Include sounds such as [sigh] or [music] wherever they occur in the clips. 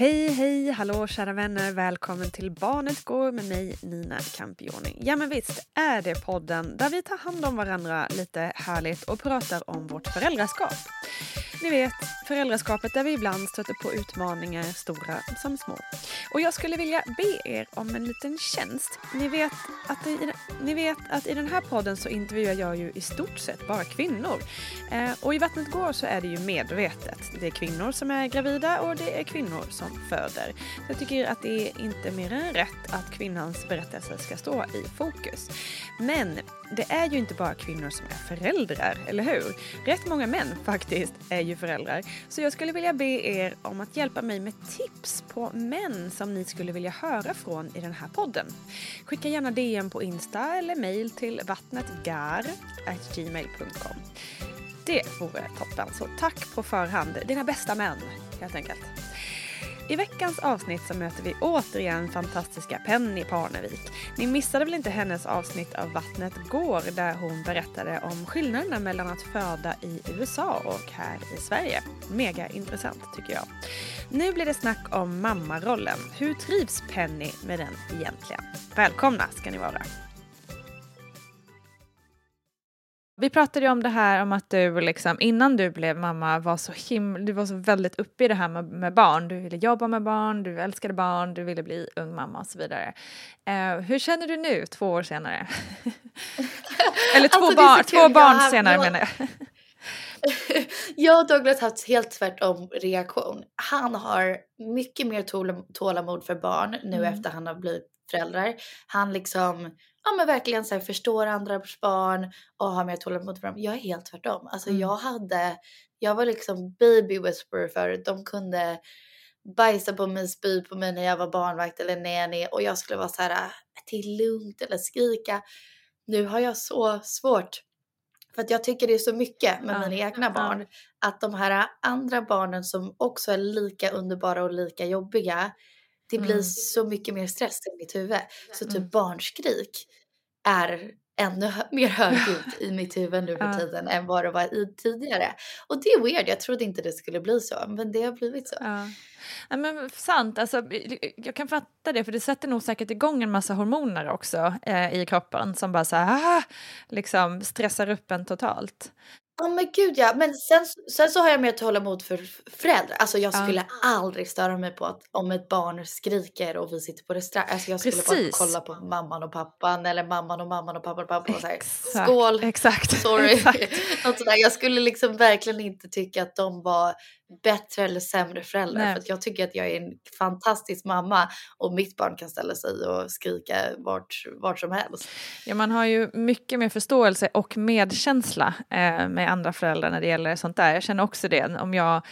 Hej, hej, hallå kära vänner. Välkommen till Barnet går med mig Nina Campioni. Ja men visst är det podden där vi tar hand om varandra lite härligt och pratar om vårt föräldraskap. Ni vet, föräldraskapet där vi ibland stöter på utmaningar, stora som små. Och jag skulle vilja be er om en liten tjänst. Ni vet att i, ni vet att i den här podden så intervjuar jag ju i stort sett bara kvinnor. Eh, och i Vattnet går så är det ju medvetet. Det är kvinnor som är gravida och det är kvinnor som föder. Så jag tycker att det är inte mer än rätt att kvinnans berättelse ska stå i fokus. Men det är ju inte bara kvinnor som är föräldrar, eller hur? Rätt många män faktiskt är ju föräldrar. Så jag skulle vilja be er om att hjälpa mig med tips på män som ni skulle vilja höra från i den här podden. Skicka gärna DM på Insta eller mail till vattnetgar.gmail.com. Det vore toppen, så tack på förhand. Dina bästa män, helt enkelt. I veckans avsnitt så möter vi återigen fantastiska Penny Parnevik. Ni missade väl inte hennes avsnitt av Vattnet går där hon berättade om skillnaderna mellan att föda i USA och här i Sverige. Mega intressant tycker jag. Nu blir det snack om mammarollen. Hur trivs Penny med den egentligen? Välkomna ska ni vara. Vi pratade ju om det här om att du liksom, innan du blev mamma var så himla, du var så väldigt uppe i det här med, med, barn. Du ville jobba med barn, du älskade barn, du ville bli ung mamma och så vidare. Uh, hur känner du nu två år senare? [laughs] Eller två, alltså, bar två barn senare menar jag. [laughs] jag och Douglas har haft helt tvärtom reaktion. Han har mycket mer tålamod för barn nu mm. efter han har blivit föräldrar. Han liksom ja, men verkligen så här, förstår andras barn och har mer tålamod för dem. Jag är helt tvärtom. Alltså mm. jag hade, jag var liksom baby whisperer förut. De kunde bajsa på mig, spy på mig när jag var barnvakt eller nanny och jag skulle vara så här till lugnt eller skrika. Nu har jag så svårt för att jag tycker det är så mycket med ja. mina egna barn. Att de här andra barnen som också är lika underbara och lika jobbiga det blir mm. så mycket mer stress i mitt huvud. Så typ mm. barnskrik är ännu hö- mer högljutt [laughs] i mitt huvud nu för tiden än vad det var i tidigare. Och det är weird, jag trodde inte det skulle bli så, men det har blivit så. Ja. Ja, men sant, alltså, jag kan fatta det för det sätter nog säkert igång en massa hormoner också eh, i kroppen som bara så här, ah, [laughs] liksom stressar upp en totalt. Ja men gud ja, men sen, sen så har jag mer tålamod för föräldrar. Alltså jag Ja. skulle aldrig störa mig på att om ett barn skriker och vi sitter på restaurang. Alltså jag skulle Precis. bara kolla på mamman och pappan eller mamman och mamman och pappan och pappan och så här, Exakt, skål, exakt, sorry. exakt. [laughs] Något sådär. Jag skulle liksom verkligen inte tycka att de var bättre eller sämre föräldrar. Nej. För att jag tycker att jag är en fantastisk mamma och mitt barn kan ställa sig och skrika vart, vart som helst. Ja, man har ju mycket mer förståelse och medkänsla eh, med andra föräldrar när det gäller sånt där. Jag känner också det om jag,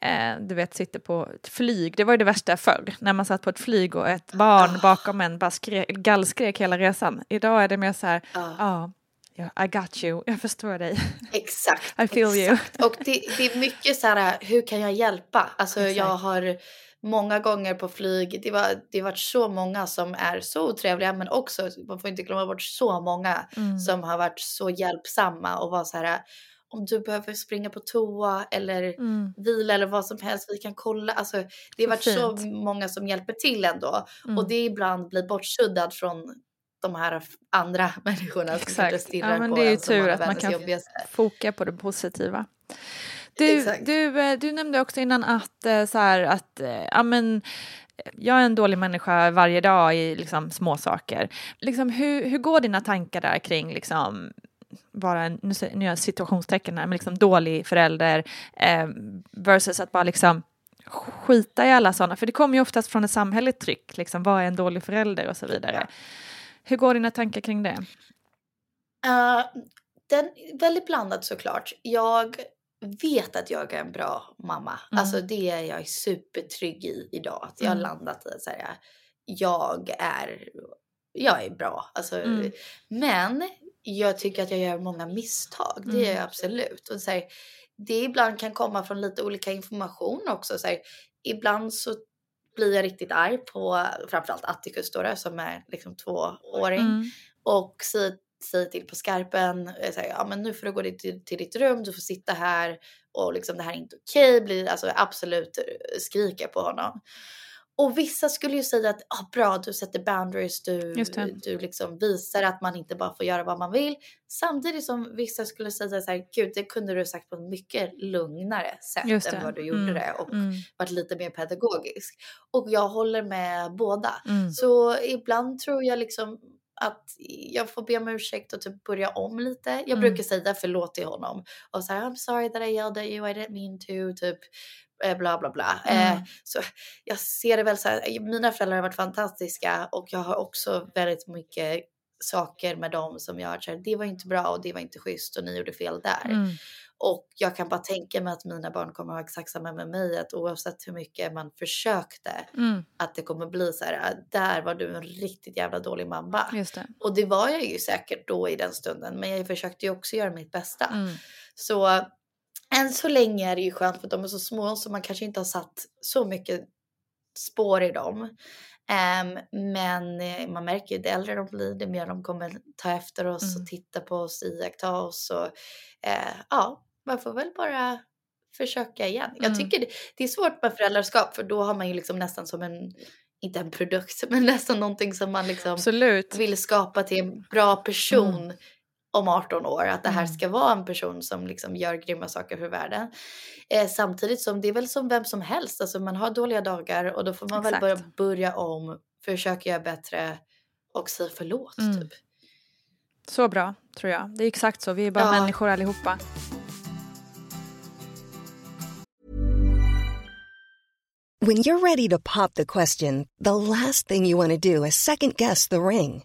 eh, du vet, sitter på ett flyg. Det var ju det värsta förr, när man satt på ett flyg och ett barn bakom en bara skrek, gallskrek hela resan. Idag är det mer så här, ja, ja, I got you, [laughs] jag förstår dig. Exakt. I feel you. exakt. Och det, det är mycket så här, hur kan jag hjälpa? Alltså jag Exakt. har många gånger på flyg, det, var, det har varit så många som är så otrevliga men också, man får inte glömma bort så många Mm. som har varit så hjälpsamma och var så här om du behöver springa på toa eller Mm. vila eller vad som helst, vi kan kolla. Alltså, det har Så varit så fint. många som hjälper till ändå. Mm. Och det ibland blir bortsuddat från de här andra [laughs] människorna som Exakt. stirrar Ja, men på det är ju som tur att man kan jobbigaste. foka på det positiva. Du, Exakt. du, eh, du nämnde också innan att, eh, så här, att eh, ja, men, jag är en dålig människa varje dag i liksom, små saker. Liksom, hur, hur går dina tankar där kring liksom, vara nu nu gör jag situationstecken här, men liksom dålig förälder eh, versus att bara liksom skita i alla sådana, för det kommer ju oftast från ett samhälleligt tryck, liksom, vad är en dålig förälder och så vidare. Hur går dina tankar kring det? Uh, den är väldigt blandad såklart. Jag vet att jag är en bra mamma. Mm. Alltså det är jag supertrygg i idag. Att jag har Mm. landat i att jag är, jag är bra. Alltså, Mm. Men jag tycker att jag gör många misstag. Det gör jag absolut. Och så här, det ibland kan komma från lite olika information också. Så här, ibland så blir jag riktigt arg på framförallt Atticus då, som är liksom tvååring Mm. och säger, säger till på skarpen, eh, säger, ja men nu får du gå till, till ditt rum, du får sitta här och liksom det här är inte okej, blir alltså absolut eh, skrika på honom. Och vissa skulle ju säga att ah, bra, du sätter boundaries, du, du liksom visar att man inte bara får göra vad man vill. Samtidigt som vissa skulle säga så här, gud det kunde du ha sagt på ett mycket lugnare sätt än vad du gjorde Mm, det och mm. varit lite mer pedagogisk. Och jag håller med båda. Mm. Så ibland tror jag liksom att jag får be om ursäkt och typ börja om lite. Jag Mm. brukar säga förlåt till honom och säga I'm sorry that I yelled at you, I didn't mean to, typ eh, bla bla bla. Mm. Eh, så jag ser det väl så här, mina föräldrar har varit fantastiska och jag har också väldigt mycket saker med dem som jag så här, det var inte bra och det var inte schysst och ni gjorde fel där. Mm. Och jag kan bara tänka mig att mina barn kommer vara exakt samma med mig, att oavsett hur mycket man försökte, Mm. att det kommer bli så här, "Ah, där var du en riktigt jävla dålig mamma. Det. Och det var jag ju säkert då i den stunden, men jag försökte ju också göra mitt bästa. Mm. Så än så länge är det ju skönt för de är så små så man kanske inte har satt så mycket spår i dem. Ehm, men eh, man märker ju det äldre de blir, det mer de kommer ta efter oss Mm. och titta på oss, iaktta oss. Och, eh, ja, man får väl bara försöka igen. Jag Mm. tycker det, det är svårt med föräldraskap för då har man ju liksom nästan som en, inte en produkt, [laughs] men nästan någonting som man liksom Absolut. vill skapa till en bra person om 18 år. Att det här Mm. ska vara en person som liksom gör grymma saker för världen. Eh, samtidigt som det är väl som vem som helst. Alltså man har dåliga dagar och då får man Exakt. väl börja, börja om, försöka göra bättre och säga förlåt. Mm. Typ. Så bra, tror jag. Det är exakt så. Vi är bara Ja. människor allihopa. When you're ready to pop the question, the last thing you want to do is second guess the ring.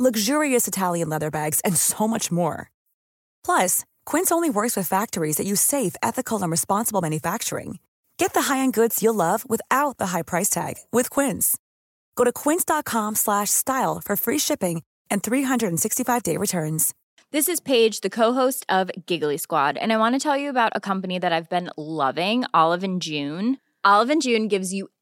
luxurious Italian leather bags, and so much more. Plus, Quince only works with factories that use safe, ethical, and responsible manufacturing. Get the high-end goods you'll love without the high price tag with Quince. Go to quince.com/style for free shipping and 365-day returns. This is Paige, the co-host of Giggly Squad, and I want to tell you about a company that I've been loving, Olive and June. Olive and June gives you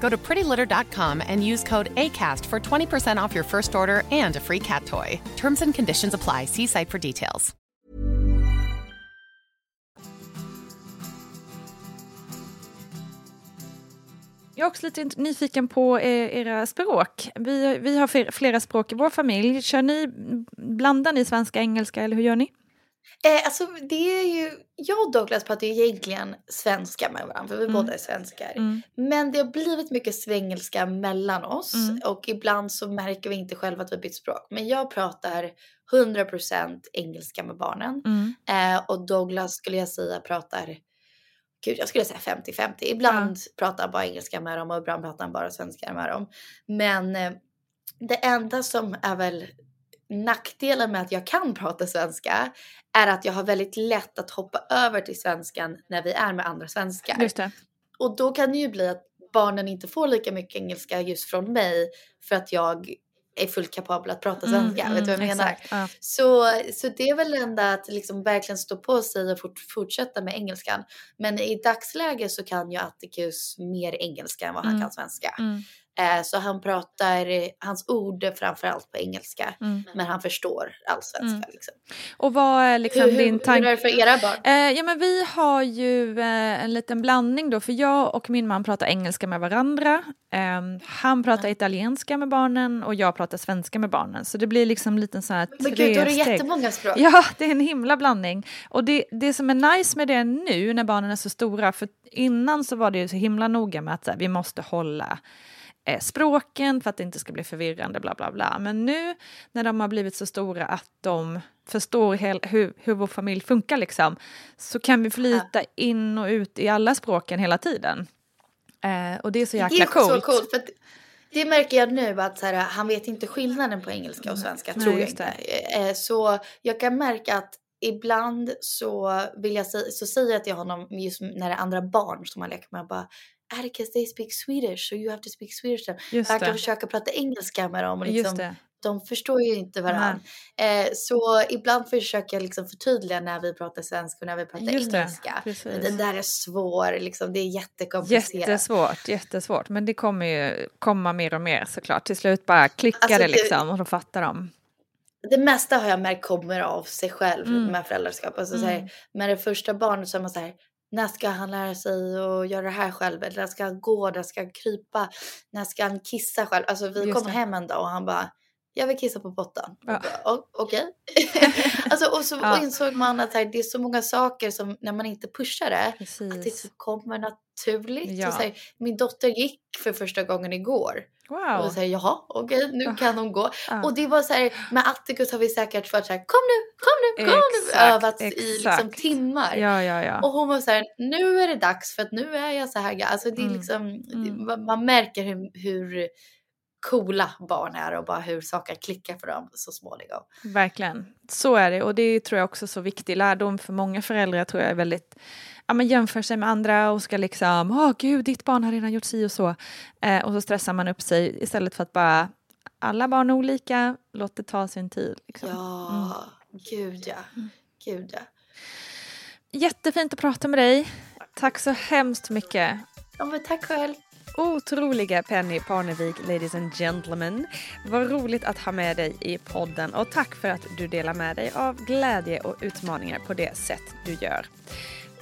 Go to prettylitter.com and use code ACAST for 20% off your first order and a free cat toy. Terms and conditions apply. See site for details. Jag är också lite nyfiken på eh, era språk. Vi, vi har flera språk i vår familj. Kör ni, blandar ni svenska, engelska eller hur gör ni? Eh, alltså det är ju, jag och Douglas pratar ju egentligen svenska med varandra för vi Mm. båda är svenskar. Men det har blivit mycket svengelska mellan oss Mm. och ibland så märker vi inte själva att vi bytt språk. Men jag pratar 100% engelska med barnen Mm. eh, och Douglas skulle jag säga pratar Gud, jag skulle säga 50-50. Ibland pratar han bara engelska med dem och ibland pratar han bara svenska med dem. Men eh, det enda som är väl nackdelen med att jag kan prata svenska är att jag har väldigt lätt att hoppa över till svenskan när vi är med andra svenskar. Just det. Och då kan det ju bli att barnen inte får lika mycket engelska just från mig för att jag är fullt kapabel att prata svenska. Mm, Vet du vad jag mm, menar? exakt, ja. Så, så det är väl enda att liksom verkligen stå på sig och fort, fortsätta med engelskan. Men i dagsläget så kan ju Atticus mer engelska än vad han Mm. kan svenska. Mm. Eh, så han pratar, eh, hans ord är framförallt på engelska. Mm. Men han förstår allsvenska. Mm. Liksom. Och vad är liksom hur, hur, din hur tanke? är det för era barn? Eh, ja men vi har ju eh, en liten blandning då för jag och min man pratar engelska med varandra. Ehm, han pratar italienska med barnen och jag pratar svenska med barnen. Så det blir liksom en liten sån här Men gud, då är det jättemånga språk. Ja, [laughs] det är en himla blandning. Och det, det som är nice med det nu när barnen är så stora, för innan så var det ju så himla noga med att här, vi måste hålla eh, språken för att det inte ska bli förvirrande, bla bla bla. Men nu när de har blivit så stora att de förstår hel, hur, hur vår familj funkar liksom, så kan vi flyta in och ut i alla språken hela tiden. Eh, och det är så Det jäkla är coolt. så coolt. För det märker jag nu att här, han vet inte skillnaden på engelska och svenska. Nej, tror jag just inte. Eh, Så jag kan märka att ibland så vill jag säga, så säger jag till honom just när det är andra barn som han leker med. Jag bara, Atticus they speak Swedish so you have to speak Swedish. to them." Just jag kan försöka prata engelska med dem. Och liksom. De förstår ju inte varandra. Eh, så ibland försöker jag liksom förtydliga när vi pratar svenska och när vi pratar Just engelska. Men den där är svår, liksom, det är jättekomplicerat. Jättesvårt, jättesvårt. Men det kommer ju komma mer och mer såklart. Till slut bara klickar Alltså, det liksom och då fattar de. det mesta har jag märkt kommer av sig själv Mm. med föräldraskap. Alltså, så Mm. här, med det första barnet så är man så här, när ska han lära sig att göra det här själv? Eller när ska han gå? När ska han krypa? När ska han kissa själv? Alltså vi Just kom det. hem en dag och han bara, jag vill kissa på pottan. Ja. Okej. [laughs] alltså, och så Ja. och insåg man att här, det är så många saker som när man inte pushar det, Precis. att det kommer naturligt. Ja. Och så här, min dotter gick för första gången igår. Wow. Och säger jaha, okej nu kan hon gå. Ja. Och det var så här, med Atticus har vi säkert varit så här, kom nu, kom nu, kom nu. Exakt, Övat i liksom exakt. timmar. Ja, ja, ja. Och hon var så här, nu är det dags för att nu är jag så här. ga-" Alltså det är Mm. liksom, Mm. man- man märker hur, hur coola barn är och bara hur saker klickar för dem så småningom. Verkligen. Så är det och det är, tror jag också så viktig lärdom för många föräldrar tror jag är väldigt Ja, men jämför sig med andra och ska liksom, åh gud, ditt barn har redan gjort si och så. Eh, och så stressar man upp sig istället för att bara, alla barn är olika, låt det ta sin tid. Liksom. Ja, gud ja. Gud ja. Jättefint att prata med dig. Tack så hemskt mycket. Ja men tack själv. Otroliga Penny Parnevik, ladies and gentlemen. Vad roligt att ha med dig i podden och tack för att du delar med dig av glädje och utmaningar på det sätt du gör.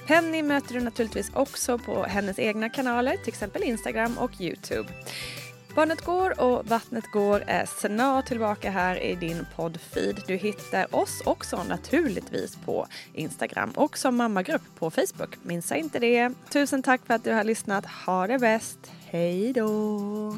Penny möter du naturligtvis också på hennes egna kanaler, till exempel Instagram och Youtube. Barnet går och Vattnet går är snart tillbaka här i din poddfeed. Du hittar oss också naturligtvis på Instagram och som mammagrupp på Facebook. Minns inte det. Tusen tack för att du har lyssnat. Ha det bäst. Hej då!